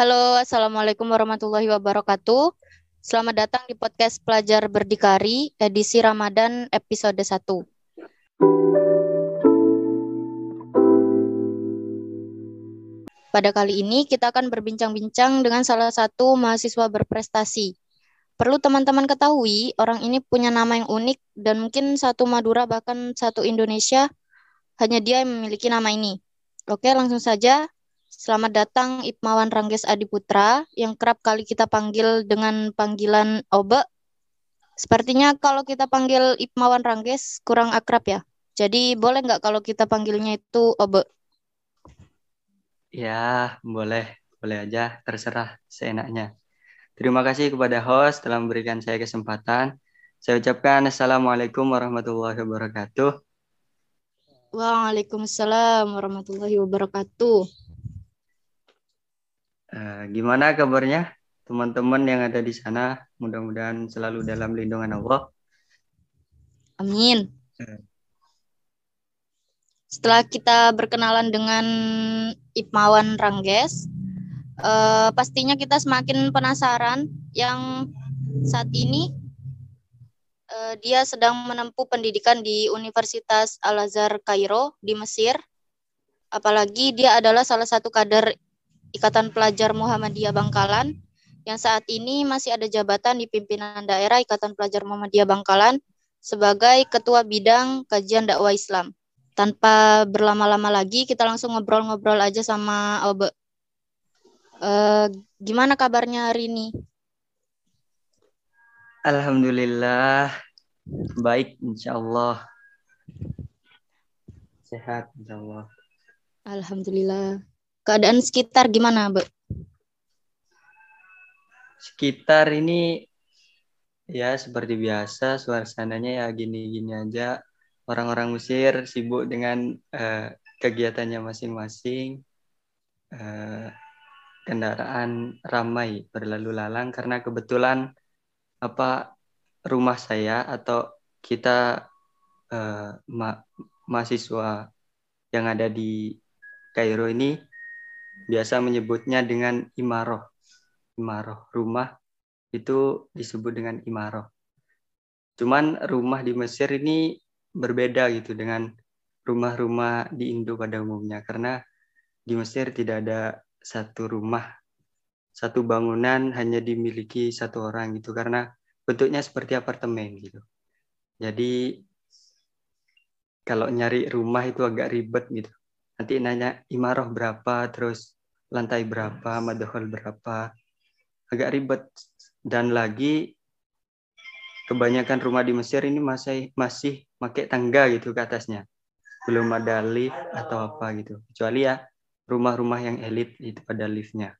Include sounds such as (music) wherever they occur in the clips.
Halo, Assalamualaikum warahmatullahi wabarakatuh. Selamat datang di podcast Pelajar Berdikari, edisi Ramadan episode 1. Pada kali ini kita akan berbincang-bincang dengan salah satu mahasiswa berprestasi. Perlu teman-teman ketahui, orang ini punya nama yang unik dan mungkin satu Madura bahkan satu Indonesia hanya dia yang memiliki nama ini. Oke, langsung saja Selamat datang Ipmawan Rangges Adiputra yang kerap kali kita panggil dengan panggilan Obe. Sepertinya kalau kita panggil Ipmawan Rangges kurang akrab ya. Jadi boleh nggak kalau kita panggilnya itu Obe? Ya, boleh. Boleh aja, terserah seenaknya. Terima kasih kepada host telah memberikan saya kesempatan. Saya ucapkan Assalamualaikum warahmatullahi wabarakatuh. Waalaikumsalam warahmatullahi wabarakatuh. Uh, gimana kabarnya teman-teman yang ada di sana? Mudah-mudahan selalu dalam lindungan Allah. Amin. Uh. Setelah kita berkenalan dengan Ipmawan Rangges, uh, pastinya kita semakin penasaran yang saat ini uh, dia sedang menempuh pendidikan di Universitas Al Azhar Kairo di Mesir. Apalagi dia adalah salah satu kader Ikatan Pelajar Muhammadiyah Bangkalan yang saat ini masih ada jabatan di pimpinan daerah Ikatan Pelajar Muhammadiyah Bangkalan sebagai Ketua Bidang Kajian Dakwah Islam. Tanpa berlama-lama lagi, kita langsung ngobrol-ngobrol aja sama Obe. Uh, gimana kabarnya hari ini? Alhamdulillah, baik insya Allah. Sehat insya Allah. Alhamdulillah. Keadaan sekitar gimana, Bu? Sekitar ini ya seperti biasa, suasananya ya gini-gini aja. Orang-orang Mesir sibuk dengan uh, kegiatannya masing-masing. Uh, kendaraan ramai berlalu lalang karena kebetulan apa rumah saya atau kita uh, ma mahasiswa yang ada di Kairo ini biasa menyebutnya dengan imaroh. Imaroh, rumah itu disebut dengan imaroh. Cuman rumah di Mesir ini berbeda gitu dengan rumah-rumah di Indo pada umumnya karena di Mesir tidak ada satu rumah satu bangunan hanya dimiliki satu orang gitu karena bentuknya seperti apartemen gitu. Jadi kalau nyari rumah itu agak ribet gitu. Nanti nanya imaroh berapa terus lantai berapa, madhol berapa. Agak ribet. Dan lagi kebanyakan rumah di Mesir ini masih masih pakai tangga gitu ke atasnya. Belum ada lift atau apa gitu. Kecuali ya rumah-rumah yang elit itu pada liftnya.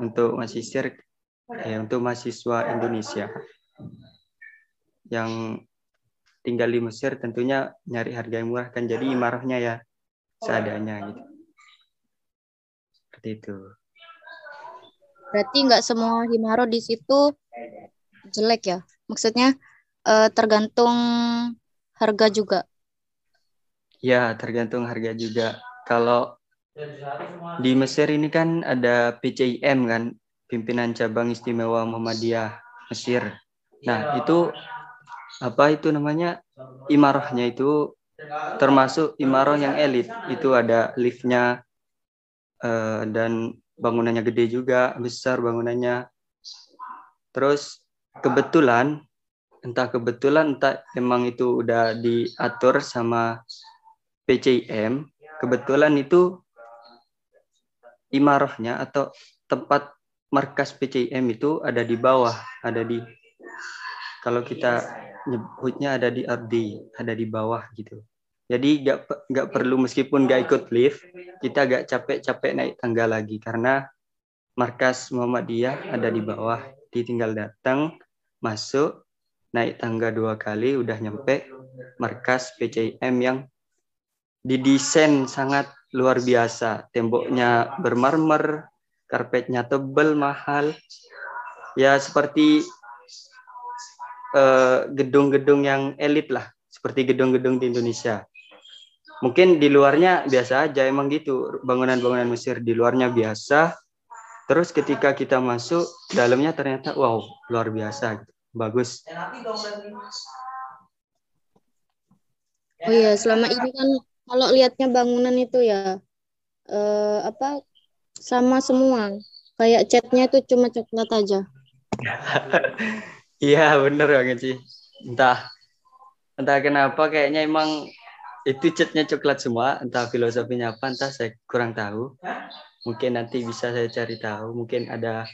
Untuk mahasiswa eh, untuk mahasiswa Indonesia yang tinggal di Mesir tentunya nyari harga yang murah kan jadi imarahnya ya seadanya gitu seperti itu. Berarti nggak semua himaro di situ jelek ya? Maksudnya eh, tergantung harga juga? Ya, tergantung harga juga. Kalau di Mesir ini kan ada PCIM kan, pimpinan cabang istimewa Muhammadiyah Mesir. Nah, itu apa itu namanya? Imarahnya itu termasuk imarah yang elit. Itu ada liftnya, uh, dan bangunannya gede juga besar bangunannya. Terus kebetulan entah kebetulan entah emang itu udah diatur sama PCIM kebetulan itu imarahnya atau tempat markas PCIM itu ada di bawah ada di kalau kita nyebutnya ada di RD ada di bawah gitu jadi nggak nggak perlu meskipun nggak ikut lift, kita agak capek-capek naik tangga lagi karena markas Muhammadiyah ada di bawah. Ditinggal datang, masuk, naik tangga dua kali, udah nyampe markas PCIM yang didesain sangat luar biasa. Temboknya bermarmer, karpetnya tebal, mahal. Ya seperti eh, gedung-gedung uh, yang elit lah, seperti gedung-gedung di Indonesia mungkin di luarnya biasa aja emang gitu bangunan-bangunan Mesir di luarnya biasa Terus ketika kita masuk, dalamnya ternyata wow, luar biasa. Bagus. Oh iya, selama ini kan kalau lihatnya bangunan itu ya eh, apa sama semua. Kayak catnya itu cuma coklat aja. (laughs) Iya, bener banget sih. Entah entah kenapa kayaknya emang itu catnya coklat semua, entah filosofinya apa, entah saya kurang tahu. Mungkin nanti bisa saya cari tahu mungkin ada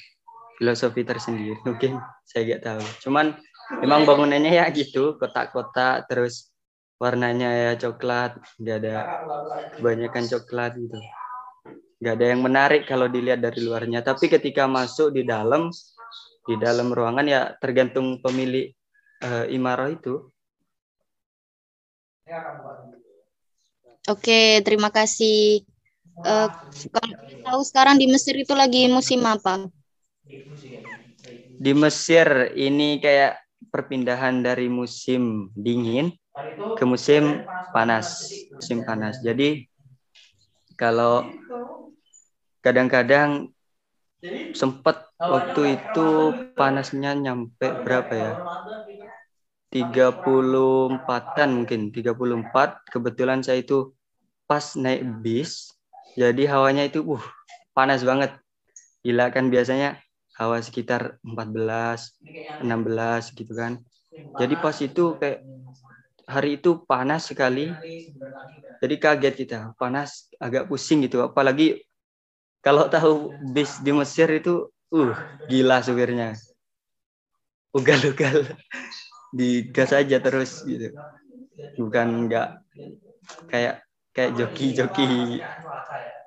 filosofi tersendiri (laughs) mungkin saya nggak tahu. Cuman memang bangunannya ya gitu kotak-kotak terus warnanya ya coklat nggak ada kebanyakan coklat gitu. Nggak ada yang menarik kalau dilihat dari luarnya. Tapi ketika masuk di dalam di dalam ruangan ya tergantung pemilik uh, imarah itu Oke, terima kasih. Uh, kalau tahu sekarang di Mesir itu lagi musim apa? Di Mesir ini kayak perpindahan dari musim dingin ke musim panas, musim panas. Jadi kalau kadang-kadang sempat waktu itu panasnya nyampe berapa ya? 34-an mungkin, 34. Kebetulan saya itu pas naik bis jadi hawanya itu uh panas banget. Gila kan biasanya hawa sekitar 14, 16 gitu kan. Jadi pas itu kayak hari itu panas sekali. Jadi kaget kita, panas agak pusing gitu. Apalagi kalau tahu bis di Mesir itu uh gila supirnya. Ugal-ugal digas aja terus gitu. Bukan enggak kayak kayak joki-joki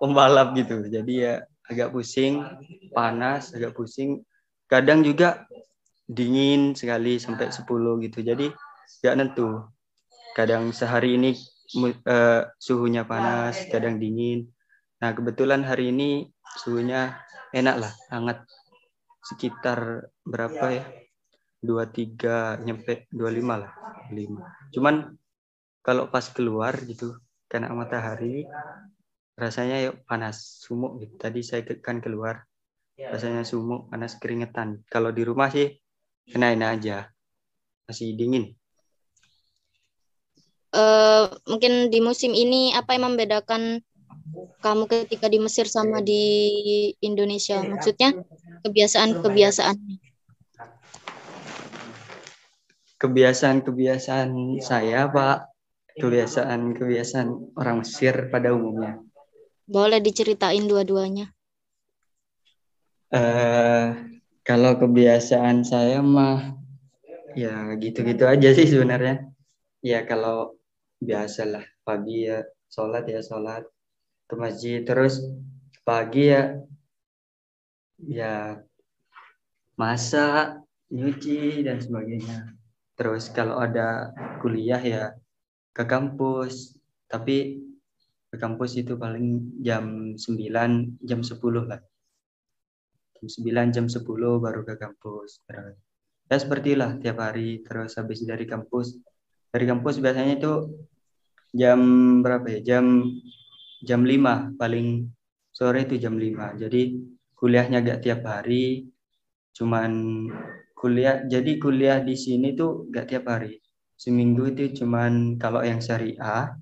pembalap gitu. Jadi ya agak pusing, panas, agak pusing. Kadang juga dingin sekali sampai 10 gitu. Jadi nggak nentu. Kadang sehari ini uh, suhunya panas, kadang dingin. Nah kebetulan hari ini suhunya enak lah, hangat. Sekitar berapa ya? 23 nyampe 25 lah. 5. Cuman kalau pas keluar gitu, kena matahari, rasanya yuk panas sumuk gitu. Tadi saya kan keluar ya. rasanya sumuk panas keringetan. Kalau di rumah sih enak-enak aja masih dingin. Uh, mungkin di musim ini apa yang membedakan kamu ketika di Mesir sama di Indonesia? Maksudnya kebiasaan-kebiasaan. Kebiasaan-kebiasaan saya, Pak. Kebiasaan-kebiasaan orang Mesir pada umumnya. Boleh diceritain dua-duanya. Uh, kalau kebiasaan saya mah ya gitu-gitu aja sih sebenarnya. Ya kalau biasalah pagi ya sholat ya sholat ke masjid terus pagi ya ya masak nyuci dan sebagainya. Terus kalau ada kuliah ya ke kampus. Tapi ke kampus itu paling jam 9, jam 10 lah. Jam 9, jam 10 baru ke kampus. Ya seperti lah tiap hari terus habis dari kampus. Dari kampus biasanya itu jam berapa ya? Jam jam 5 paling sore itu jam 5. Jadi kuliahnya gak tiap hari. Cuman kuliah jadi kuliah di sini tuh gak tiap hari. Seminggu itu cuman kalau yang syariah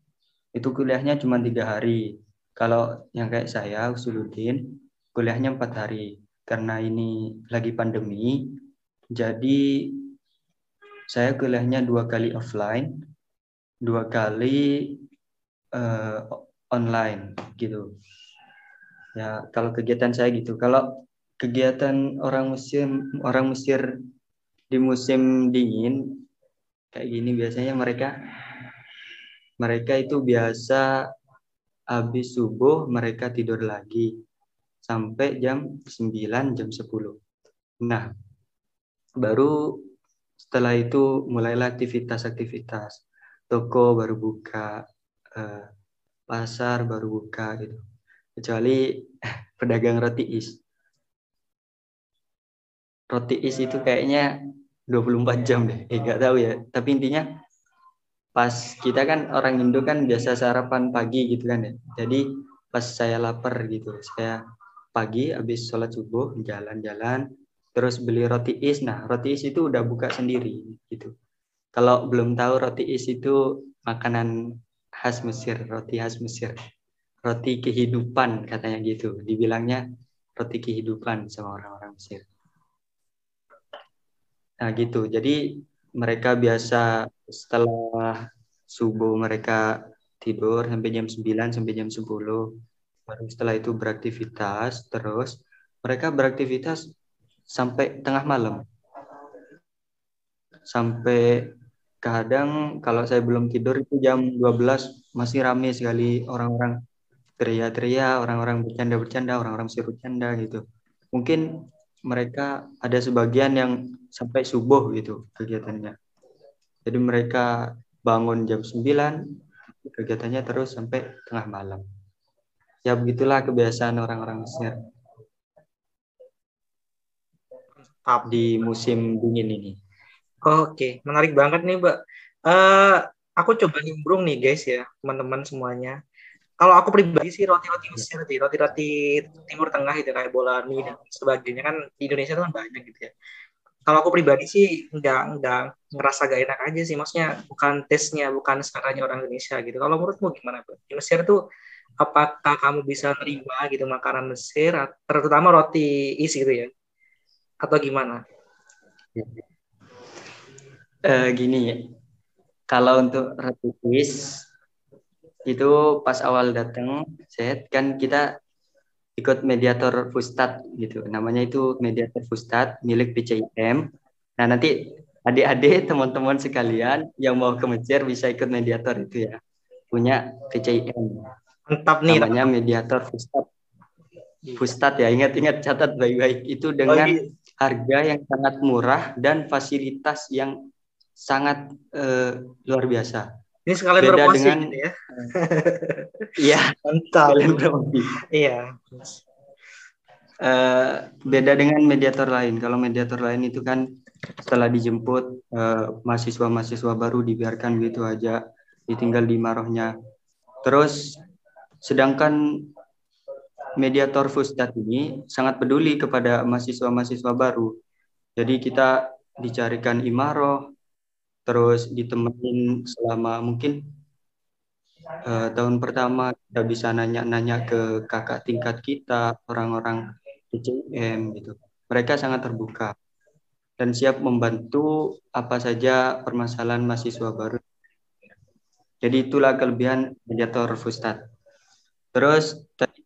itu kuliahnya cuma tiga hari. Kalau yang kayak saya, Usuluddin, kuliahnya empat hari. Karena ini lagi pandemi, jadi saya kuliahnya dua kali offline, dua kali uh, online gitu. Ya, kalau kegiatan saya gitu. Kalau kegiatan orang musim orang Mesir di musim dingin kayak gini biasanya mereka mereka itu biasa habis subuh mereka tidur lagi sampai jam 9 jam 10. Nah, baru setelah itu mulailah aktivitas-aktivitas. Toko baru buka, eh, pasar baru buka gitu. Kecuali (laughs) pedagang roti is. Roti is itu kayaknya 24 jam deh. Eh, gak tahu ya. Tapi intinya pas kita kan orang Indo kan biasa sarapan pagi gitu kan ya. Jadi pas saya lapar gitu, saya pagi habis sholat subuh jalan-jalan terus beli roti is nah roti is itu udah buka sendiri gitu kalau belum tahu roti is itu makanan khas Mesir roti khas Mesir roti kehidupan katanya gitu dibilangnya roti kehidupan sama orang-orang Mesir nah gitu. Jadi mereka biasa setelah subuh mereka tidur sampai jam 9 sampai jam 10 baru setelah itu beraktivitas terus mereka beraktivitas sampai tengah malam. Sampai kadang kalau saya belum tidur itu jam 12 masih ramai sekali orang-orang teriak-teriak orang-orang bercanda-bercanda orang-orang seru canda gitu. Mungkin mereka ada sebagian yang sampai subuh gitu kegiatannya jadi mereka bangun jam 9 kegiatannya terus sampai tengah malam. Ya begitulah kebiasaan orang-orang Mesir. Di musim dingin ini. Oke, menarik banget nih, Mbak. Uh, aku coba nimbrung nih, guys ya, teman-teman semuanya. Kalau aku pribadi sih roti-roti Mesir, roti-roti Timur Tengah itu kayak bolani dan sebagainya kan di Indonesia itu kan banyak gitu ya. Kalau aku pribadi sih nggak nggak ngerasa gak enak aja sih maksudnya bukan tesnya bukan sekarangnya orang Indonesia gitu. Kalau menurutmu gimana Pak? di Mesir tuh apakah kamu bisa terima gitu makanan Mesir terutama roti isi gitu ya? Atau gimana? Uh, gini ya. Kalau untuk roti is itu pas awal datang set kan kita ikut mediator Fustat gitu. Namanya itu mediator Fustat milik PCIM. Nah, nanti adik-adik (laughs) teman-teman sekalian yang mau ke Mesir bisa ikut mediator itu ya. Punya PCIM. Mantap nih. Namanya mediator Fustat. Fustat ya, ingat-ingat catat baik-baik. Itu dengan oh, iya. harga yang sangat murah dan fasilitas yang sangat uh, luar biasa. Ini sekalian Beda berpromosi dengan, gitu ya. (laughs) Iya, mantap. Iya. Uh, beda dengan mediator lain. Kalau mediator lain itu kan setelah dijemput uh, mahasiswa-mahasiswa baru dibiarkan gitu aja, ditinggal di marohnya. Terus sedangkan mediator Fustat ini sangat peduli kepada mahasiswa-mahasiswa baru. Jadi kita dicarikan imaroh, terus ditemenin selama mungkin uh, tahun pertama kita bisa nanya-nanya ke kakak tingkat kita orang-orang PCM gitu. Mereka sangat terbuka dan siap membantu apa saja permasalahan mahasiswa baru. Jadi itulah kelebihan mediator Fustat. Terus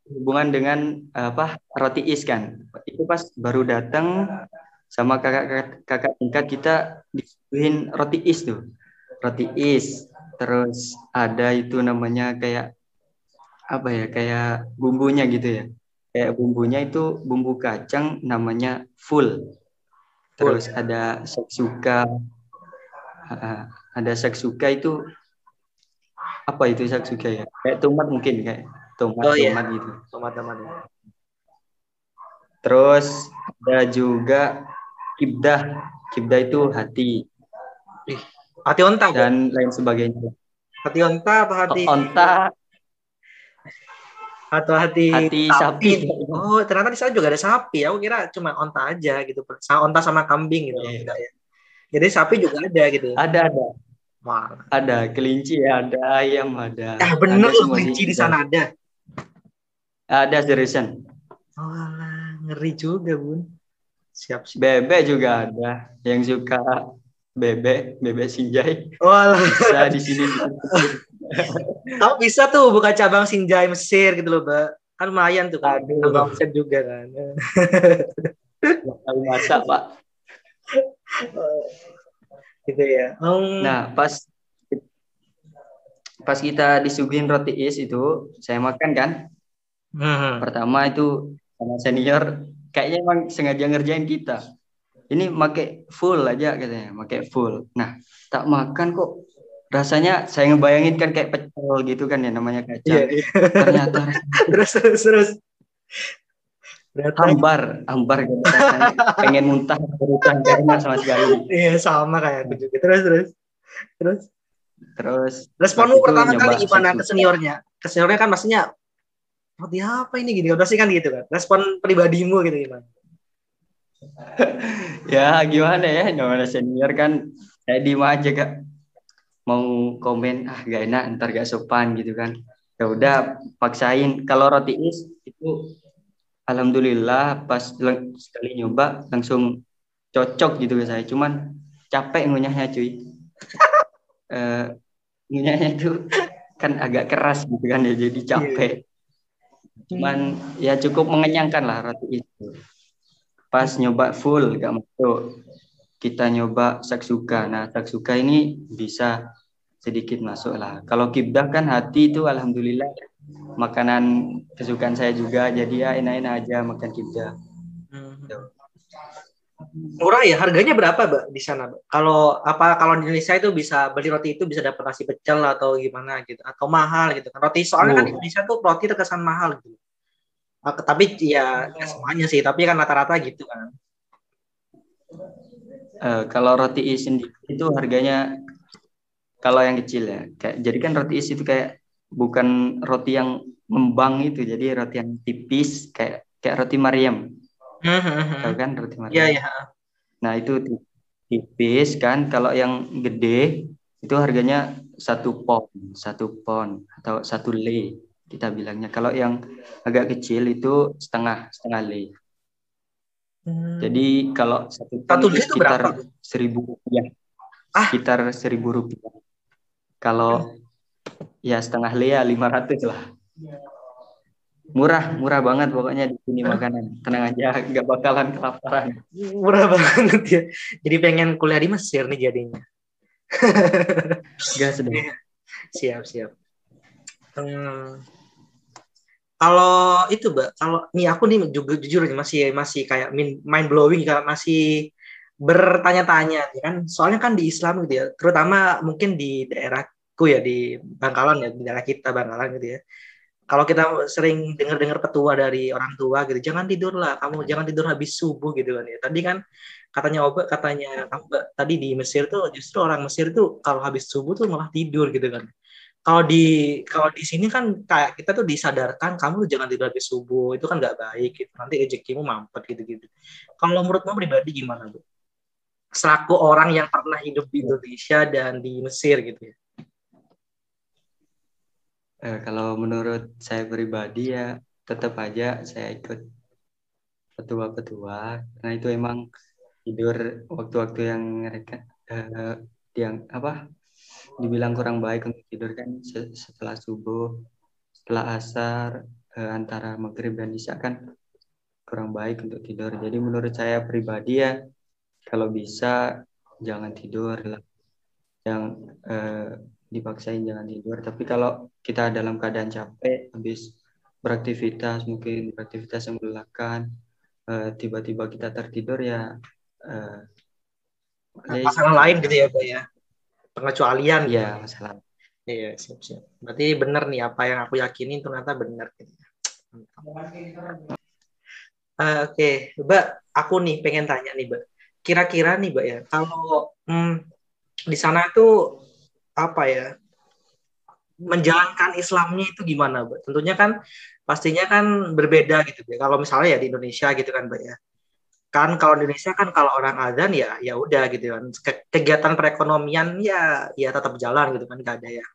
hubungan dengan apa roti is kan itu pas baru datang sama kakak kakak tingkat kita disuguhin roti is tuh. Roti is terus ada itu namanya kayak apa ya kayak bumbunya gitu ya. Kayak bumbunya itu bumbu kacang namanya full. Terus full. ada seksuka ada seksuka itu apa itu seksuka ya? Kayak tomat mungkin kayak tomat oh, iya. tomat gitu. Tomat tomat terus ada juga kibdah kibdah itu hati hati onta dan lain sebagainya hati onta apa hati onta atau hati, hati sapi. sapi. Oh, ternyata di sana juga ada sapi. Aku kira cuma onta aja gitu. Onta sama kambing gitu. Yeah. ya. Jadi sapi juga ada gitu. Ada, ada. Wah. Ada kelinci, ada ayam, ada. Ah, bener loh kelinci di sana ada. Ada seriusan. Oh, ngeri juga, Bun siap, siap. Bebek juga ada yang suka bebek, bebek Sinjai. Walah. Bisa di sini. Kamu bisa tuh buka cabang Sinjai Mesir gitu loh, Mbak. Kan lumayan tuh kan. Aduh. Omset juga kan. Tahu masak, Pak. gitu ya. Um... Nah, pas pas kita disuguhin roti is itu, saya makan kan. Hmm. Pertama itu sama senior kayaknya emang sengaja ngerjain kita. Ini make full aja katanya make full. Nah tak makan kok. Rasanya saya ngebayangin kan kayak pecel gitu kan ya namanya kacang yeah, yeah. ternyata (laughs) terus terus terus. Hambar hambar gitu pengen muntah berutan karena sama sekali iya sama kayak aku juga. Terus terus. Terus? Terus responmu pertama kali gimana ke seniornya? Ke seniornya kan maksudnya roti apa ini gini udah sih kan gitu kan. Respon pribadimu gitu gimana? (laughs) Ya gimana ya? Namanya senior kan? Saya diem aja kak. Mau komen ah gak enak ntar gak sopan gitu kan. Ya udah paksain. Kalau roti is itu alhamdulillah pas sekali nyoba langsung cocok gitu ke saya. Cuman capek ngunyahnya cuy. Uh, (laughs) ngunyahnya itu kan agak keras gitu kan ya jadi capek cuman ya cukup mengenyangkan lah roti itu pas nyoba full gak masuk kita nyoba saksuka nah saksuka ini bisa sedikit masuk lah. Kalau kibdah kan hati itu alhamdulillah makanan kesukaan saya juga jadi ya enak-enak aja makan kibdah. Hmm. Murah ya, harganya berapa, Mbak, di sana, Mbak? Kalau apa kalau di Indonesia itu bisa beli roti itu bisa dapat nasi pecel atau gimana gitu atau mahal gitu kan. Roti soalnya kan oh. kan di Indonesia tuh roti terkesan mahal gitu. Tapi ya, ya semuanya sih, tapi kan rata-rata gitu kan. Uh, kalau roti sendiri itu harganya kalau yang kecil ya kayak jadi kan roti is itu kayak bukan roti yang ngembang itu jadi roti yang tipis kayak kayak roti Mariam. Tahu kan roti Mariam iya iya nah itu tipis kan kalau yang gede itu harganya satu pon satu pon atau satu le kita bilangnya. Kalau yang agak kecil itu setengah setengah le. Hmm. jadi kalau satu pon itu sekitar seribu rupiah. Ah. sekitar seribu rupiah. Kalau ya setengah lea 500 lah. Murah, murah banget pokoknya di sini makanan. Tenang aja, nggak bakalan kelaparan. Murah banget ya. Jadi pengen kuliah di Mesir nih jadinya. Gak sedih. Siap, siap. Hmm. Kalau itu, Mbak, kalau nih aku nih juga jujur masih masih kayak mind blowing kayak masih bertanya-tanya ya kan soalnya kan di Islam gitu ya terutama mungkin di daerahku ya di Bangkalan ya di daerah kita Bangkalan gitu ya kalau kita sering dengar-dengar petua dari orang tua gitu jangan tidur lah kamu jangan tidur habis subuh gitu kan ya. Tadi kan katanya obat katanya tadi di Mesir tuh justru orang Mesir tuh kalau habis subuh tuh malah tidur gitu kan. Kalau di kalau di sini kan kayak kita tuh disadarkan kamu jangan tidur habis subuh itu kan nggak baik gitu nanti rezekimu mampet gitu gitu kalau menurutmu pribadi gimana bu selaku orang yang pernah hidup di Indonesia dan di Mesir gitu ya? Eh, kalau menurut saya pribadi ya tetap aja saya ikut petua-petua. Karena itu emang tidur waktu-waktu yang mereka eh, yang apa dibilang kurang baik untuk tidur kan setelah subuh setelah asar eh, antara maghrib dan isya kan kurang baik untuk tidur. Jadi menurut saya pribadi ya kalau bisa jangan tidur lah. Yang eh, dipaksain jangan tidur. Tapi kalau kita dalam keadaan capek habis beraktivitas mungkin beraktivitas yang melelahkan eh, tiba-tiba kita tertidur ya eh, masalah lain gitu ya pak ya. Pengecualian ya. masalah. Iya siap siap. Berarti benar nih apa yang aku yakini ternyata benar gitu Uh, Oke, okay. Mbak, aku nih pengen tanya nih, Mbak. Kira-kira nih mbak ya kalau hmm, di sana itu apa ya menjalankan Islamnya itu gimana mbak? Tentunya kan pastinya kan berbeda gitu ya kalau misalnya ya di Indonesia gitu kan mbak ya. Kan kalau Indonesia kan kalau orang azan ya ya udah gitu kan. Kegiatan perekonomian ya ya tetap jalan gitu kan gak ada ya.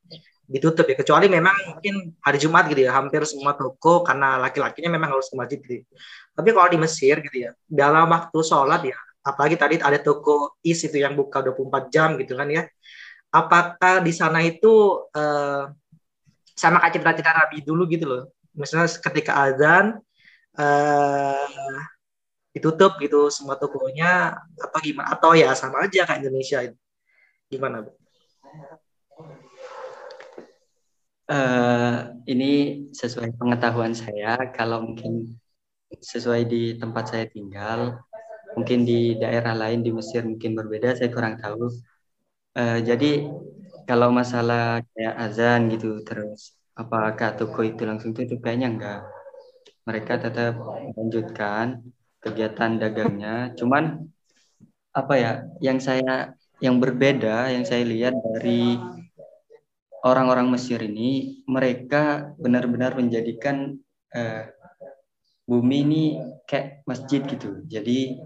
Ditutup ya. Kecuali memang mungkin hari Jumat gitu ya hampir semua toko karena laki-lakinya memang harus ke masjid gitu. Tapi kalau di Mesir gitu ya dalam waktu sholat ya apalagi tadi ada toko is itu yang buka 24 jam gitu kan ya apakah di sana itu uh, sama kayak cerita-cerita Nabi dulu gitu loh. Misalnya ketika azan uh, ditutup gitu semua tokonya apa gimana? Atau ya sama aja kayak Indonesia itu. Gimana bu? Uh, ini sesuai pengetahuan saya kalau mungkin sesuai di tempat saya tinggal mungkin di daerah lain di Mesir mungkin berbeda saya kurang tahu uh, jadi kalau masalah kayak azan gitu terus apakah toko itu langsung tutup? Kayaknya enggak. Mereka tetap melanjutkan kegiatan dagangnya. Cuman apa ya yang saya yang berbeda yang saya lihat dari orang-orang Mesir ini mereka benar-benar menjadikan eh, bumi ini kayak masjid gitu. Jadi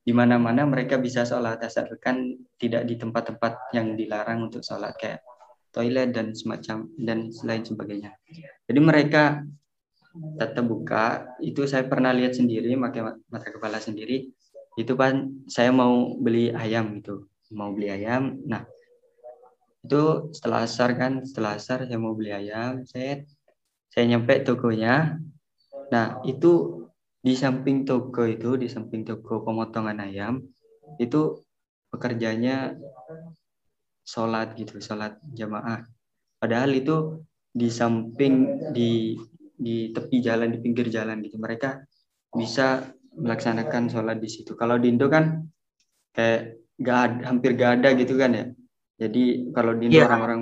di mana-mana mereka bisa sholat asalkan tidak di tempat-tempat yang dilarang untuk sholat kayak toilet dan semacam dan lain sebagainya. Jadi mereka tetap buka. Itu saya pernah lihat sendiri, pakai mata kepala sendiri. Itu kan saya mau beli ayam gitu, mau beli ayam. Nah itu setelah asar kan, setelah asar saya mau beli ayam, saya saya nyampe tokonya. Nah itu di samping toko itu, di samping toko pemotongan ayam, itu pekerjanya sholat gitu, sholat jamaah. Padahal itu di samping di di tepi jalan, di pinggir jalan gitu. Mereka bisa melaksanakan sholat di situ. Kalau di Indo kan kayak gak ada, hampir gak ada gitu kan ya. Jadi kalau di Indo yeah. orang-orang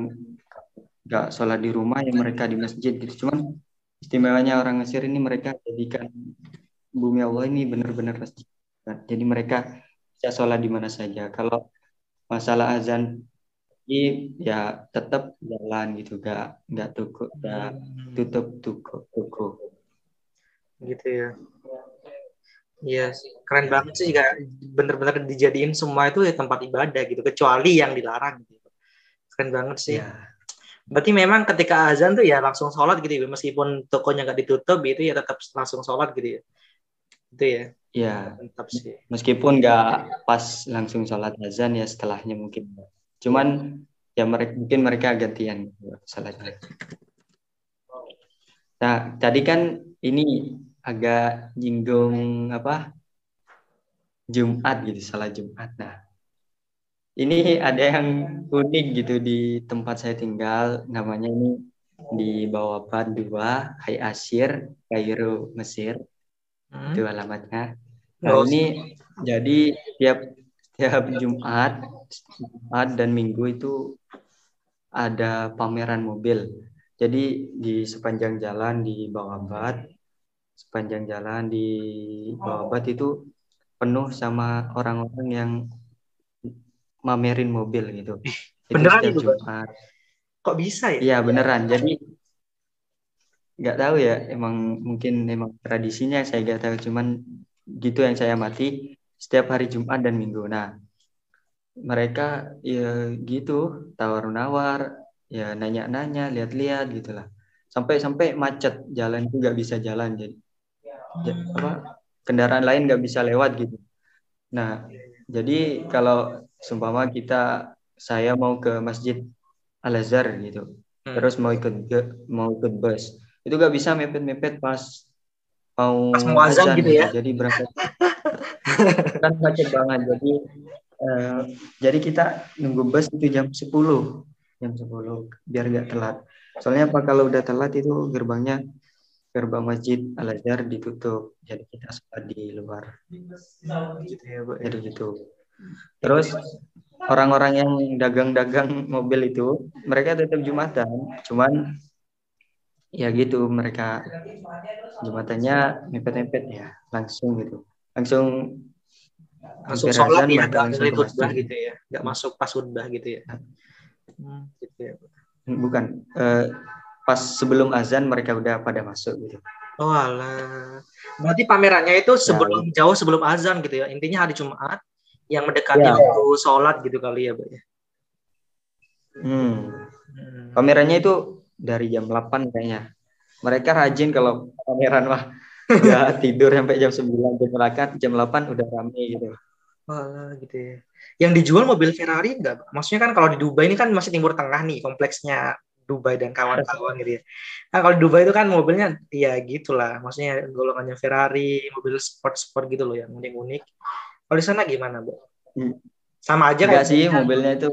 gak sholat di rumah ya mereka di masjid gitu. Cuman istimewanya orang Mesir ini mereka jadikan bumi Allah ini benar-benar masjid. Jadi mereka bisa sholat di mana saja. Kalau masalah azan ini ya tetap jalan gitu, gak nggak tutup, gak hmm. tutup tutup toko. Gitu ya. Iya sih, keren banget sih juga bener-bener dijadiin semua itu ya tempat ibadah gitu, kecuali yang dilarang gitu. Keren banget sih. Ya. Berarti memang ketika azan tuh ya langsung sholat gitu ya, meskipun tokonya nggak ditutup itu ya tetap langsung sholat gitu ya itu ya Iya. Mantap sih. Meskipun nggak pas langsung sholat azan ya setelahnya mungkin. Cuman ya mereka mungkin mereka gantian sholatnya. Nah tadi kan ini agak jinggung apa Jumat gitu salah Jumat. Nah ini ada yang unik gitu di tempat saya tinggal namanya ini di bawah dua Hai Asir Kairo Mesir hmm. itu alamatnya nah oh. ini jadi tiap tiap Jumat Jumat dan Minggu itu ada pameran mobil jadi di sepanjang jalan di bawah bat sepanjang jalan di bawah bat itu penuh sama orang-orang yang mamerin mobil gitu. Beneran itu Jumat. Kok bisa ya? Iya beneran. Jadi nggak tahu ya emang mungkin emang tradisinya saya nggak tahu. Cuman gitu yang saya amati setiap hari Jumat dan Minggu. Nah mereka ya gitu tawar-nawar ya nanya-nanya lihat-lihat gitulah sampai-sampai macet jalan itu nggak bisa jalan jadi ya, apa kendaraan lain nggak bisa lewat gitu. Nah jadi kalau seumpama kita saya mau ke masjid Al Azhar gitu hmm. terus mau ikut mau ikut bus itu gak bisa mepet-mepet pas mau pas mau azan gitu ya. jadi berangkat. (laughs) Kan macet banget jadi uh, jadi kita nunggu bus itu jam 10 jam 10 biar gak telat. Soalnya apa kalau udah telat itu gerbangnya gerbang masjid Al Azhar ditutup. Jadi kita sholat di luar. Gitu ya bu jadi gitu. Terus orang-orang yang dagang-dagang mobil itu mereka tetap jumatan. Cuman ya gitu mereka jembatannya mepet-mepet ya langsung gitu langsung langsung sholat ya langsung khutbah gitu ya nggak masuk pas khutbah gitu ya hmm, gitu ya bukan uh, pas sebelum azan mereka udah pada masuk gitu oh alah berarti pamerannya itu ya. sebelum ya. jauh sebelum azan gitu ya intinya hari Jumat yang mendekati ya. waktu sholat gitu kali ya Pak ya hmm. hmm. pamerannya itu dari jam 8 kayaknya. Mereka rajin kalau pameran mah ya (laughs) tidur sampai jam 9 jam 8 jam 8 udah rame gitu. Wah, gitu ya. Yang dijual mobil Ferrari enggak? Maksudnya kan kalau di Dubai ini kan masih timur tengah nih kompleksnya Dubai dan kawan-kawan gitu ya. Nah, kalau di Dubai itu kan mobilnya ya gitulah, maksudnya golongannya Ferrari, mobil sport-sport gitu loh yang unik-unik. Kalau di sana gimana, Bu? Hmm. Sama aja Enggak sih, mobilnya itu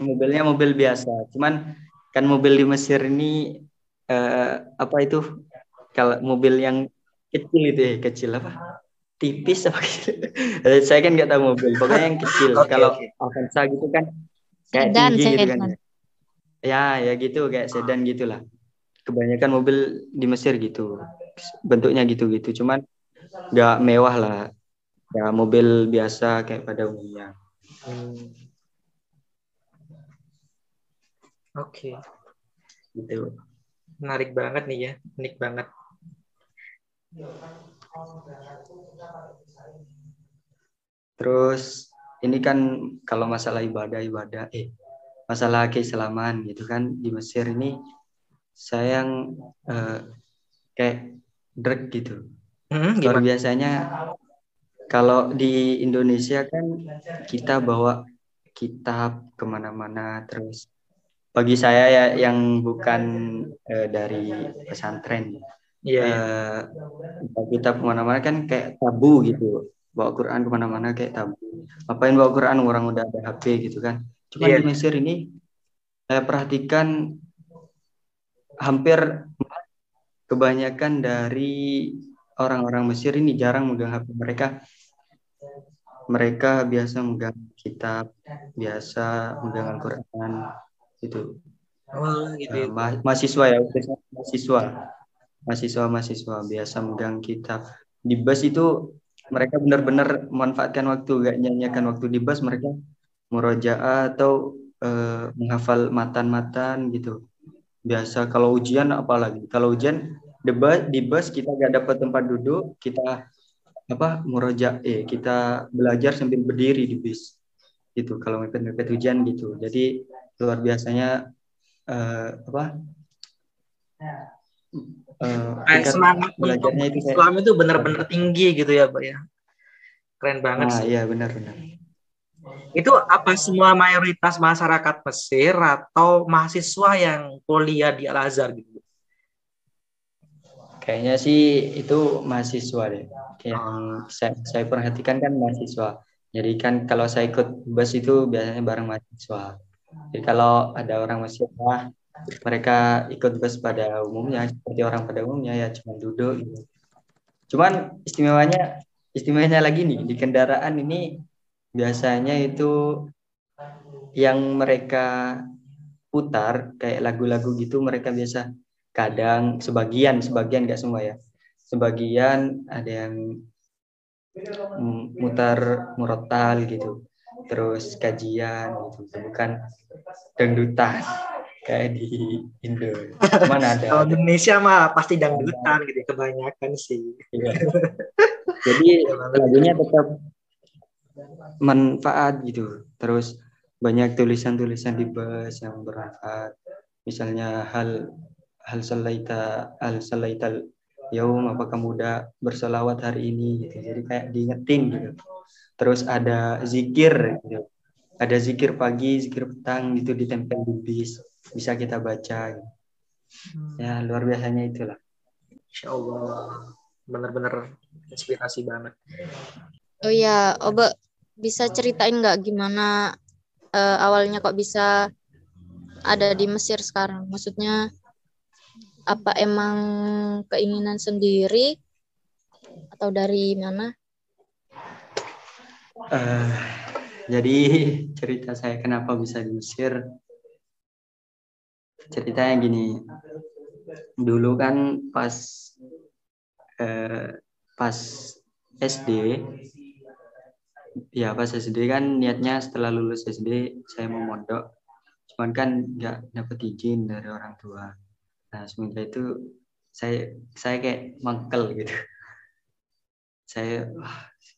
mobilnya mobil biasa. Cuman kan mobil di Mesir ini uh, apa itu? Kalau mobil yang kecil itu ya kecil apa? Tipis apa gitu. (laughs) saya kan nggak tahu mobil pokoknya yang kecil. (laughs) Okay, kalau okay. Avanza gitu kan kayak sedan, tinggi gitu kan ya. ya gitu kayak sedan gitulah. Kebanyakan mobil di Mesir gitu. Bentuknya gitu gitu cuman nggak mewah lah. Ya mobil biasa kayak pada umumnya. Hmm. Oke. Okay. Gitu. Menarik banget nih ya, unik banget. Terus ini kan kalau masalah ibadah-ibadah, eh masalah keislaman gitu kan di Mesir ini saya yang eh, kayak drag gitu. Hmm, Luar gimana? biasanya kalau di Indonesia kan kita bawa kitab ke mana-mana terus bagi saya ya yang bukan eh, dari pesantren. Iya, iya. eh, bawa kitab ke mana-mana kan kayak tabu gitu. Bawa Quran ke mana-mana kayak tabu. Ngapain bawa Quran? Orang udah ada HP gitu kan. Cuman Iya. di Mesir ini saya perhatikan hampir kebanyakan dari orang-orang Mesir ini jarang megang HP mereka. Mereka biasa megang kitab biasa megang Al-Quran gitu. Oh, gitu. Ya. ma- mahasiswa ya mahasiswa. Mahasiswa mahasiswa biasa megang kitab. Di bus itu mereka benar-benar memanfaatkan waktu gak nyanyiakan waktu di bus mereka murojaah atau eh, menghafal matan-matan gitu. Biasa kalau ujian apalagi. Kalau ujian di bus, di bus kita gak dapat tempat duduk kita apa muroja eh kita belajar sambil berdiri di bis gitu kalau mepet-mepet ujian gitu. Jadi luar biasanya eh, apa? Eh, Kayak semangat belajarnya itu Islam itu benar-benar tinggi gitu ya, Pak ya. Keren banget ah sih. iya benar-benar Itu apa semua mayoritas masyarakat Mesir atau mahasiswa yang kuliah di Al Azhar gitu? kayaknya sih itu mahasiswa deh. Yang saya, saya perhatikan kan mahasiswa. Jadi kan kalau saya ikut bus itu biasanya bareng mahasiswa jadi kalau ada orang mahasiswa mereka ikut bus pada umumnya seperti orang pada umumnya ya cuma duduk gitu. cuman istimewanya istimewanya lagi nih di kendaraan ini biasanya itu yang mereka putar kayak lagu-lagu gitu mereka biasa kadang sebagian sebagian nggak semua ya sebagian ada yang mutar murotal gitu terus kajian gitu. Bukan dangdutan kayak di Indo. Cuman (laughs) ada Kalau di Indonesia mah pasti dangdutan gitu ya, kebanyakan sih. Iya. (laughs) jadi lagunya tetap manfaat gitu. Terus banyak tulisan-tulisan di bus yang bermanfaat. Misalnya hal hal salaita hal salaital yaum apa kamu udah berselawat hari ini gitu. Jadi kayak diingetin gitu terus ada zikir gitu ada zikir pagi zikir petang gitu ditempel di bis bisa kita baca gitu. ya luar biasanya itulah Insya Allah benar-benar inspirasi banget. Oh iya, Obe bisa ceritain nggak gimana eh, awalnya kok bisa ada di Mesir sekarang? Maksudnya apa emang keinginan sendiri atau dari mana? Eh, jadi cerita saya kenapa bisa di Mesir ceritanya gini. Dulu kan pas eh, pas SD ya pas SD kan niatnya setelah lulus SD saya mau mondok. Cuman kan nggak dapet izin dari orang tua. Nah semenjak itu saya saya kayak mangkel gitu. Saya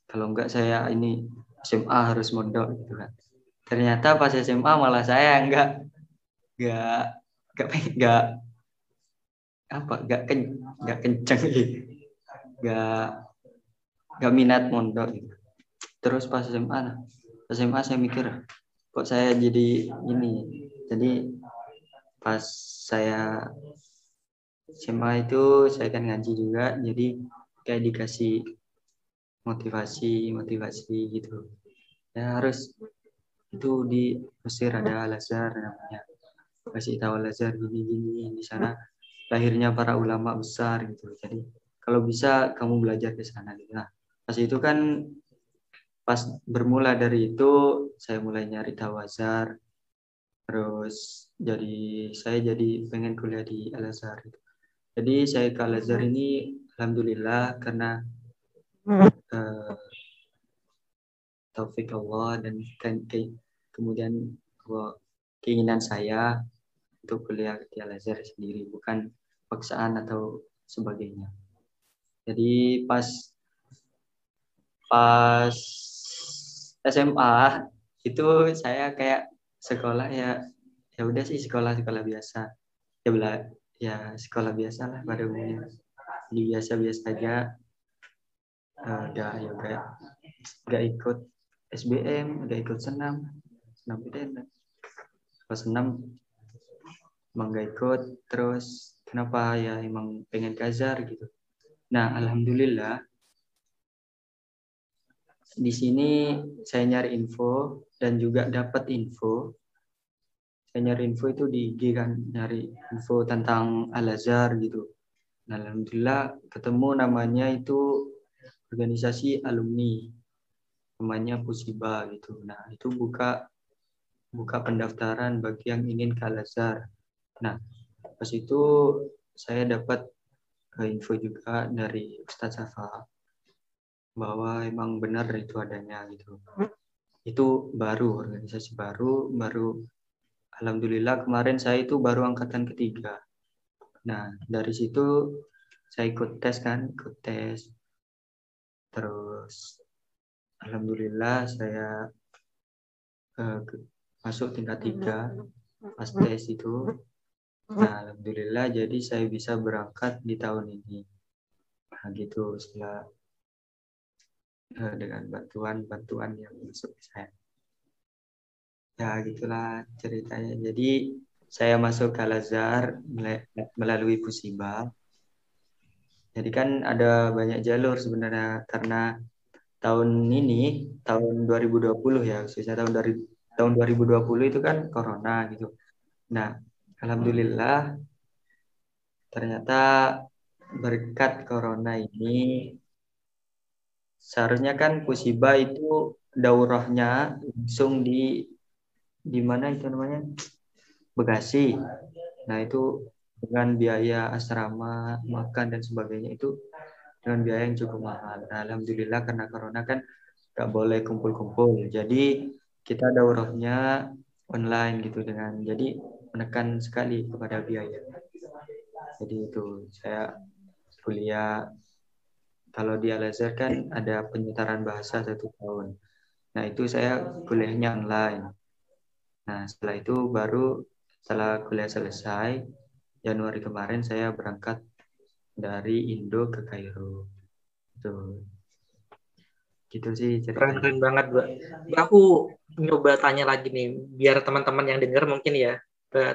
kalau enggak saya ini SMA harus mondok gitu kan. Ternyata pas SMA malah saya enggak enggak enggak enggak apa enggak ken, enggak kenceng gitu. Enggak enggak minat mondok gitu. Terus pas SMA nah, SMA saya mikir kok saya jadi ini? Jadi pas saya SMA itu saya kan ngaji juga jadi kayak dikasih motivasi motivasi gitu. Ya harus itu di Mesir ada Al namanya. Kasih tahu Al Azhar gini gini di sana lahirnya para ulama besar gitu. Jadi kalau bisa kamu belajar ke sana gitu. Nah pas itu kan pas bermula dari itu saya mulai nyari tahu Azhar. Terus jadi saya jadi pengen kuliah di Al Azhar gitu. jadi saya ke Al Azhar ini alhamdulillah karena uh, taufik Allah dan ke, ke, kemudian ke, keinginan saya untuk kuliah di Al Azhar sendiri bukan paksaan atau sebagainya. Jadi pas pas SMA itu saya kayak sekolah ya ya udah sih sekolah sekolah biasa ya bela ya sekolah biasa lah pada umumnya biasa biasa aja uh, udah ya udah. Nggak ikut SBM udah ikut senam. Senam itu pas senam emang gak ikut. Terus kenapa ya emang pengen kazar gitu? Nah alhamdulillah di sini saya nyari info dan juga dapat info. Saya nyari info itu di IG kan nyari info tentang Al Azhar gitu. Nah alhamdulillah ketemu namanya itu organisasi alumni namanya Pusiba gitu nah itu buka buka pendaftaran bagi yang ingin ke Al-Azhar. Nah, pas itu saya dapat eh, info juga dari Ustadz Safa bahwa emang benar itu adanya gitu. Itu baru organisasi baru, baru alhamdulillah kemarin saya itu baru angkatan ketiga. Nah, dari situ saya ikut tes kan, ikut tes. Terus alhamdulillah saya uh, masuk tingkat tiga pas tes itu. Nah alhamdulillah jadi saya bisa berangkat di tahun ini. Nah gitu setelah uh, dengan bantuan bantuan yang masuk ke saya. Ya gitulah ceritanya. Jadi saya masuk ke Al-Azhar melalui Pusiba jadi kan ada banyak jalur sebenarnya karena tahun ini tahun 2020 ya khususnya tahun dari tahun 2020 itu kan corona gitu. Nah, alhamdulillah ternyata berkat corona ini seharusnya kan Kusiba itu daurahnya langsung di di mana itu namanya Bekasi. Nah, itu dengan biaya asrama, makan dan sebagainya itu dengan biaya yang cukup mahal. Nah, alhamdulillah karena corona kan nggak boleh kumpul-kumpul. Jadi kita daurahnya online gitu dengan jadi menekan sekali kepada biaya. Jadi itu saya kuliah kalau di Al kan ada penyetaran bahasa satu tahun. Nah itu saya kuliahnya online. Nah setelah itu baru setelah kuliah selesai Januari kemarin saya berangkat dari Indo ke Kairo. Itu gitu sih keren keren banget mbak aku nyoba tanya lagi nih biar teman-teman yang dengar mungkin ya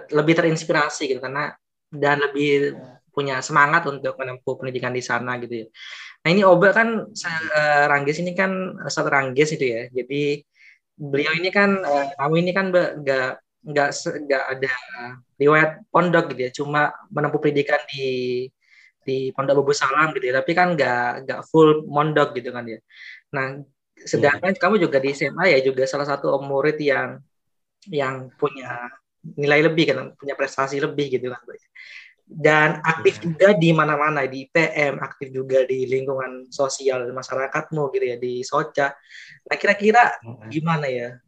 lebih terinspirasi gitu karena dan lebih punya semangat untuk menempuh pendidikan di sana gitu ya. Nah ini Oba kan uh, Rangges ini kan satu Rangges itu ya. Jadi beliau ini kan kamu ini kan nggak nggak nggak ada riwayat pondok gitu ya. Cuma menempuh pendidikan di di Pondok Bubu Salam gitu ya. Tapi kan nggak nggak full mondok gitu kan ya. Nah sedangkan yeah. kamu juga di SMA ya juga salah satu murid yang yang punya nilai lebih kan punya prestasi lebih gitu kan dan aktif yeah. juga di mana-mana di PM aktif juga di lingkungan sosial masyarakatmu gitu ya di Soca nah kira-kira gimana ya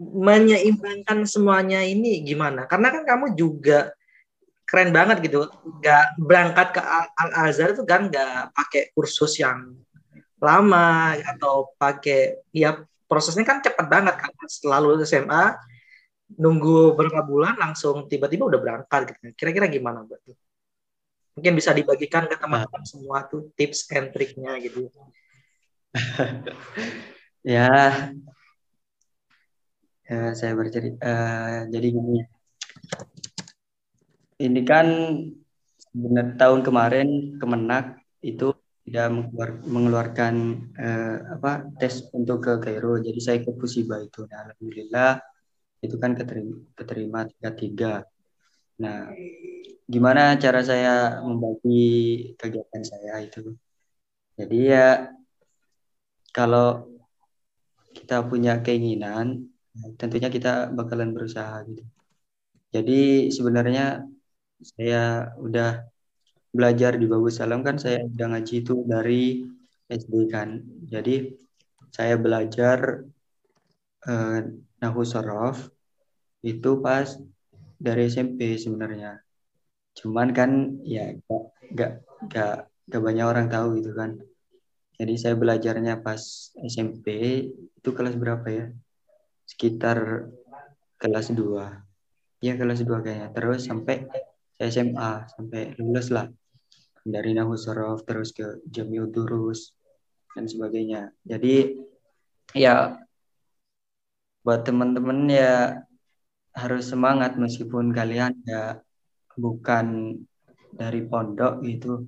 menyeimbangkan semuanya ini gimana karena kan kamu juga keren banget gitu nggak berangkat ke Al Azhar itu kan nggak pakai kursus yang lama atau pakai ya prosesnya kan cepat banget kan selalu SMA nunggu berapa bulan langsung tiba-tiba udah berangkat gitu. Kira-kira gimana buat Mungkin bisa dibagikan ke teman-teman semua tuh tips and triknya gitu. (laughs) ya, ya saya bercerita uh, jadi gini ini kan benar tahun kemarin Kemenak itu tidak mengeluarkan eh, apa tes untuk ke Kairo. Jadi saya ikut Pusiba itu. Nah, alhamdulillah itu kan keterima, keterima tiga tiga. Nah, gimana cara saya membagi kegiatan saya itu? Jadi ya kalau kita punya keinginan, tentunya kita bakalan berusaha gitu. Jadi sebenarnya saya udah belajar di Bagus Salam kan saya udah ngaji itu dari SD kan. Jadi saya belajar eh, Nahu Sorof itu pas dari SMP sebenarnya. cuman kan ya gak gak gak, gak banyak orang tahu gitu kan jadi saya belajarnya pas SMP itu kelas berapa ya sekitar kelas 2 ya kelas 2 kayaknya. Terus sampai SMA sampai lulus lah. Dari Nahu Sorof terus ke Jamiu Durus dan sebagainya. Jadi ya buat teman-teman ya harus semangat. Meskipun kalian ya bukan dari pondok gitu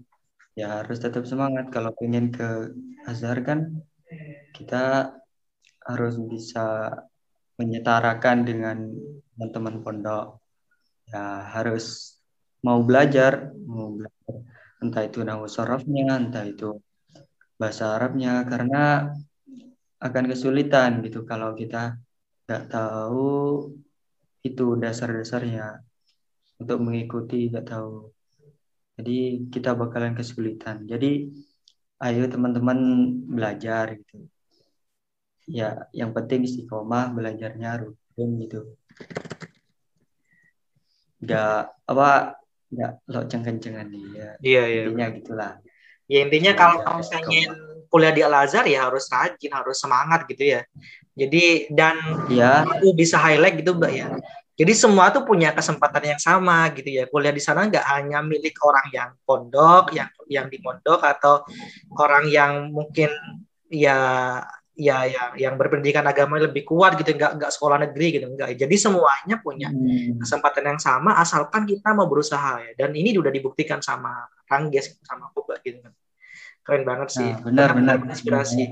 ya harus tetap semangat. Kalau pengen ke Azhar kan kita harus bisa menyetarakan dengan teman-teman pondok. Ya harus mau belajar mau belajar. Entah itu nahu entah itu bahasa Arabnya. Karena akan kesulitan gitu kalau kita nggak tahu itu dasar-dasarnya untuk mengikuti nggak tahu. Jadi kita bakalan kesulitan. Jadi ayo teman-teman belajar gitu ya yang penting istiqomah belajarnya rutin gitu. Nggak apa nggak lo cengken-cengan nih ya iya iya intinya gitulah. Ya intinya kalau kamu pengen kuliah di Al Azhar ya harus rajin harus semangat gitu ya. Jadi dan ya aku bisa highlight gitu mbak ya. Jadi semua tuh punya kesempatan yang sama gitu ya. Kuliah di sana nggak hanya milik orang yang pondok yang yang di pondok atau orang yang mungkin ya ya yang yang berpendidikan agama lebih kuat gitu nggak nggak sekolah negeri gitu enggak jadi semuanya punya Hmm. kesempatan yang sama asalkan kita mau berusaha ya. Dan ini udah dibuktikan sama Rangges sama aku Mbak, gitu kan. Keren banget sih. Nah, benar benar inspirasi.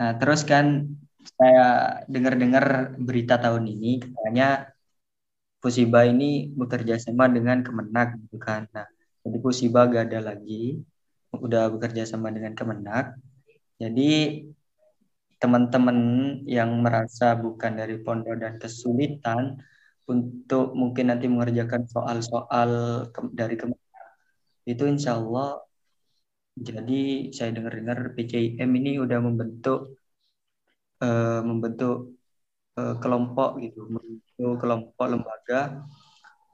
Nah, terus kan saya dengar-dengar berita tahun ini katanya Pusiba ini bekerja sama dengan Kemenak gitu kan. Nah, jadi Pusiba gak ada lagi, udah bekerja sama dengan Kemenak. Jadi teman-teman yang merasa bukan dari pondok dan kesulitan untuk mungkin nanti mengerjakan soal-soal ke- dari Kemenak itu insya Allah jadi saya dengar-dengar PCIM ini udah membentuk eh, membentuk eh, kelompok gitu, membentuk kelompok lembaga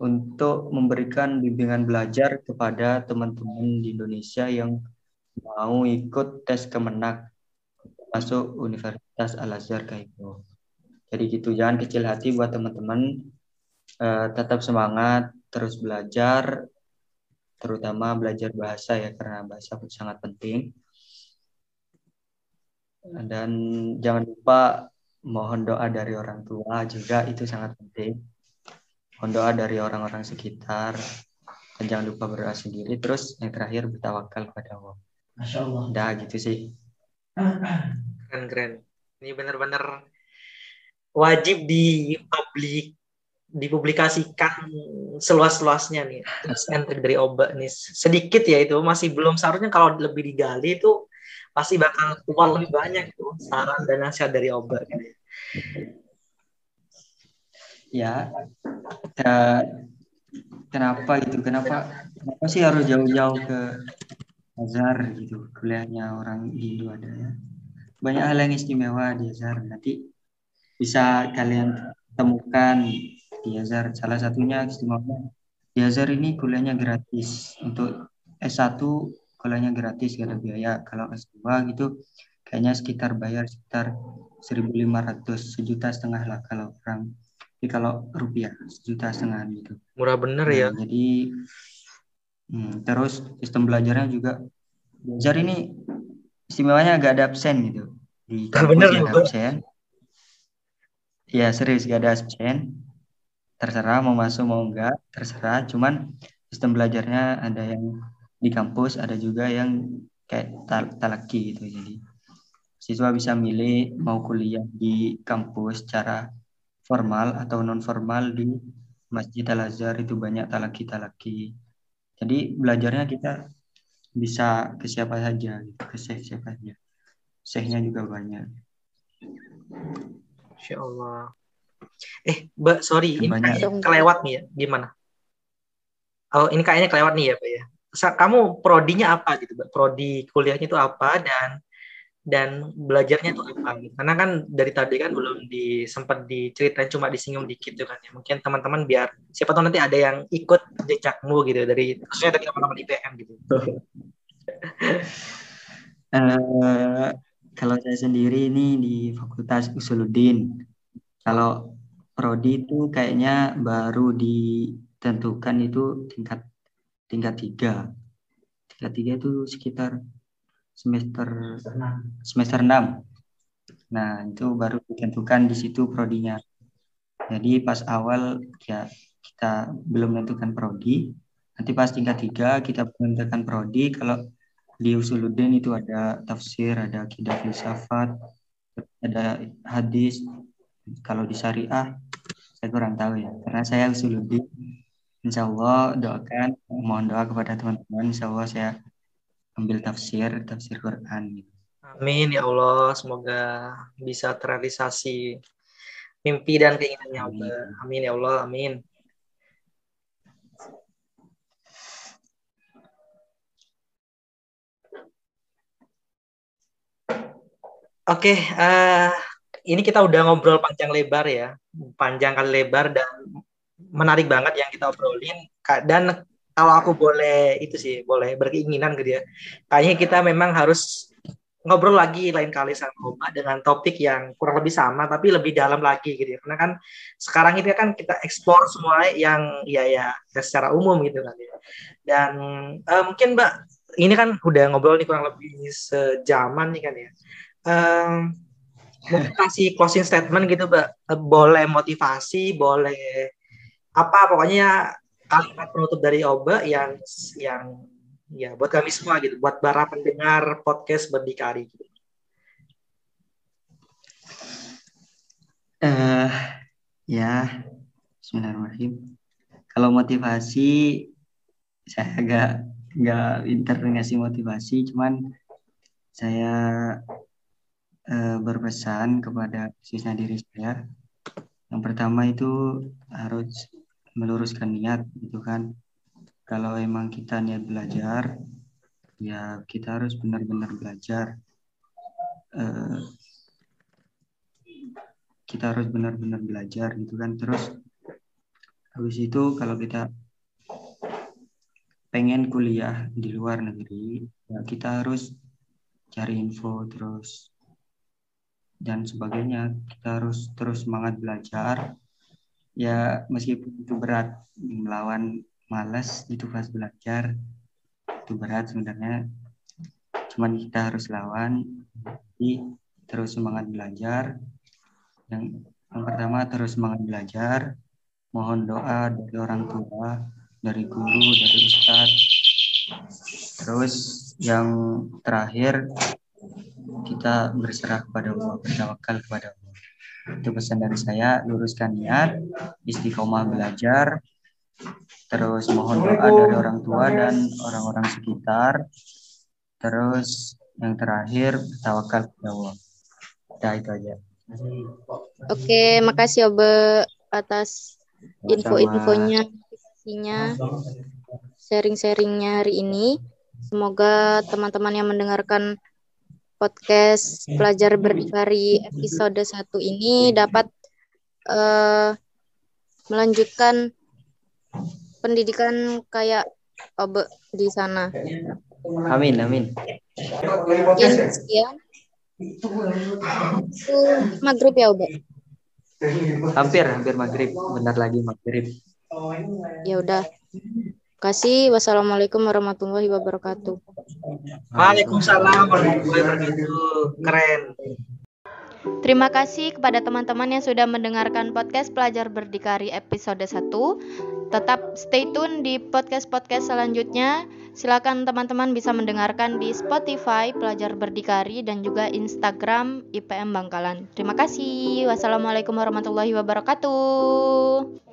untuk memberikan bimbingan belajar kepada teman-teman di Indonesia yang mau ikut tes Kemenak masuk Universitas Al Azhar kayak gitu. Jadi gitu, jangan kecil hati buat teman-teman Eh, tetap semangat, terus belajar, terutama belajar bahasa ya karena bahasa sangat penting. Dan jangan lupa mohon doa dari orang tua juga itu sangat penting. Mohon doa dari orang-orang sekitar dan jangan lupa berdoa sendiri. Terus yang terakhir bertawakal kepada Allah. Masya Allah. Udah gitu sih. keren keren ini benar-benar wajib di publik dipublikasikan seluas-luasnya nih tips and trick dari obat nih sedikit ya itu masih belum seharusnya kalau lebih digali itu pasti bakal keluar lebih banyak tuh saran dan nasihat dari obat Ya, ya, kenapa gitu? Kenapa kenapa sih harus jauh-jauh ke Azhar gitu? Kuliahnya orang Hindu ada ya. Banyak hal yang istimewa di Azhar. Nanti bisa kalian temukan di Azhar. Salah satunya istimewanya di Azhar ini kuliahnya gratis. Untuk S1 kuliahnya gratis gak ada biaya. Kalau S2 gitu kayaknya sekitar bayar sekitar 1.500 sejuta setengah lah kalau orang jadi kalau rupiah sejuta setengah gitu. murah bener ya Nah, jadi hmm, terus sistem belajarnya juga belajar ini istimewanya agak ada absen gitu di Ah, bener ada absen. Ya serius gak ada absen. Terserah mau masuk mau enggak, terserah. Cuman sistem belajarnya ada yang di kampus, ada juga yang kayak tal- talaki gitu. Jadi siswa bisa milih mau kuliah di kampus secara formal atau non formal di Masjid Al Azhar itu banyak talaki-talaki. Jadi belajarnya kita bisa ke siapa saja, gitu, ke syekh siapa saja. Syekhnya juga banyak. Insya Allah eh mbak sorry ini Banyak. kelewat nih ya gimana oh ini kayaknya kelewat nih ya pak ya kamu prodinya apa gitu mbak prodi kuliahnya itu apa dan dan belajarnya tuh apa gitu. Karena kan dari tadi kan belum di sempat diceritain cuma disinggung dikit tuh kan ya. Mungkin teman-teman biar siapa tahu nanti ada yang ikut jejakmu gitu dari khususnya dari teman-teman IPM gitu. uh, (laughs) kalau saya sendiri ini di Fakultas Usuluddin. Kalau prodi itu kayaknya baru ditentukan itu tingkat tingkat tiga. Tingkat tiga itu sekitar semester semester 6. Nah, itu baru ditentukan di situ prodinya. Jadi pas awal ya kita belum menentukan prodi. Nanti pas tingkat tiga kita menentukan prodi. Kalau di Usuluddin itu ada tafsir, ada akidah filsafat, ada hadis. Kalau di syariah saya kurang tahu ya, karena saya Usuluddin. Insya Allah doakan, mohon doa kepada teman-teman. Insya Allah saya ambil tafsir tafsir Quran gitu. Amin ya Allah, semoga bisa terrealisasi mimpi dan keinginannya Allah. Amin ya Allah, amin. Oke, uh, ini kita udah ngobrol panjang lebar ya, panjang kali lebar dan menarik banget yang kita obrolin. Dan kalau aku boleh itu sih boleh berkeinginan gitu ya kayaknya kita memang harus ngobrol lagi lain kali sama Oma dengan topik yang kurang lebih sama tapi lebih dalam lagi gitu ya. Karena kan sekarang ini kan kita eksplor semua yang ya ya secara umum gitu kan ya. Dan uh, mungkin Mbak ini kan udah ngobrol nih kurang lebih sejaman nih kan ya. Um, mungkin kasih closing statement gitu Mbak. Boleh motivasi boleh apa pokoknya kalimat penutup dari Oba yang yang ya buat kami semua gitu, buat para pendengar podcast berdikari. Gitu. Uh, ya, Bismillahirrahmanirrahim. Kalau motivasi saya agak nggak pinter ngasih motivasi, cuman saya uh, berpesan kepada siswa diri saya. Yang pertama itu harus meluruskan niat gitu kan. Kalau emang kita niat belajar ya kita harus benar-benar belajar. Uh, kita harus benar-benar belajar gitu kan. Terus habis itu kalau kita pengen kuliah di luar negeri ya kita harus cari info terus dan sebagainya. Kita harus terus semangat belajar ya meskipun itu berat melawan malas itu pas belajar itu berat sebenarnya. Cuman kita harus lawan jadi terus semangat belajar. Yang yang pertama terus semangat belajar. Mohon doa dari orang tua dari guru dari ustadz. Terus yang terakhir kita berserah kepada Allah bertawakal kepada Allah itu pesan dari saya, luruskan niat, istiqomah belajar, terus mohon doa dari orang tua dan orang-orang sekitar, terus yang terakhir tawakal kepada Allah. Ya itu aja. Oke, makasih Obe atas info-infonya, sharing-sharingnya hari ini. Semoga teman-teman yang mendengarkan podcast pelajar berdikari episode 1 ini dapat uh, melanjutkan pendidikan kayak Obe di sana. Amin, amin. Ya, sekian. Itu maghrib ya, Obe? Hampir, hampir maghrib. Bentar lagi maghrib. Ya udah kasih. Wassalamualaikum warahmatullahi wabarakatuh. Waalaikumsalam warahmatullahi wabarakatuh. Keren. Terima kasih kepada teman-teman yang sudah mendengarkan podcast Pelajar Berdikari episode 1. Tetap stay tune di podcast-podcast selanjutnya. Silakan teman-teman bisa mendengarkan di Spotify Pelajar Berdikari dan juga Instagram IPM Bangkalan. Terima kasih. Wassalamualaikum warahmatullahi wabarakatuh.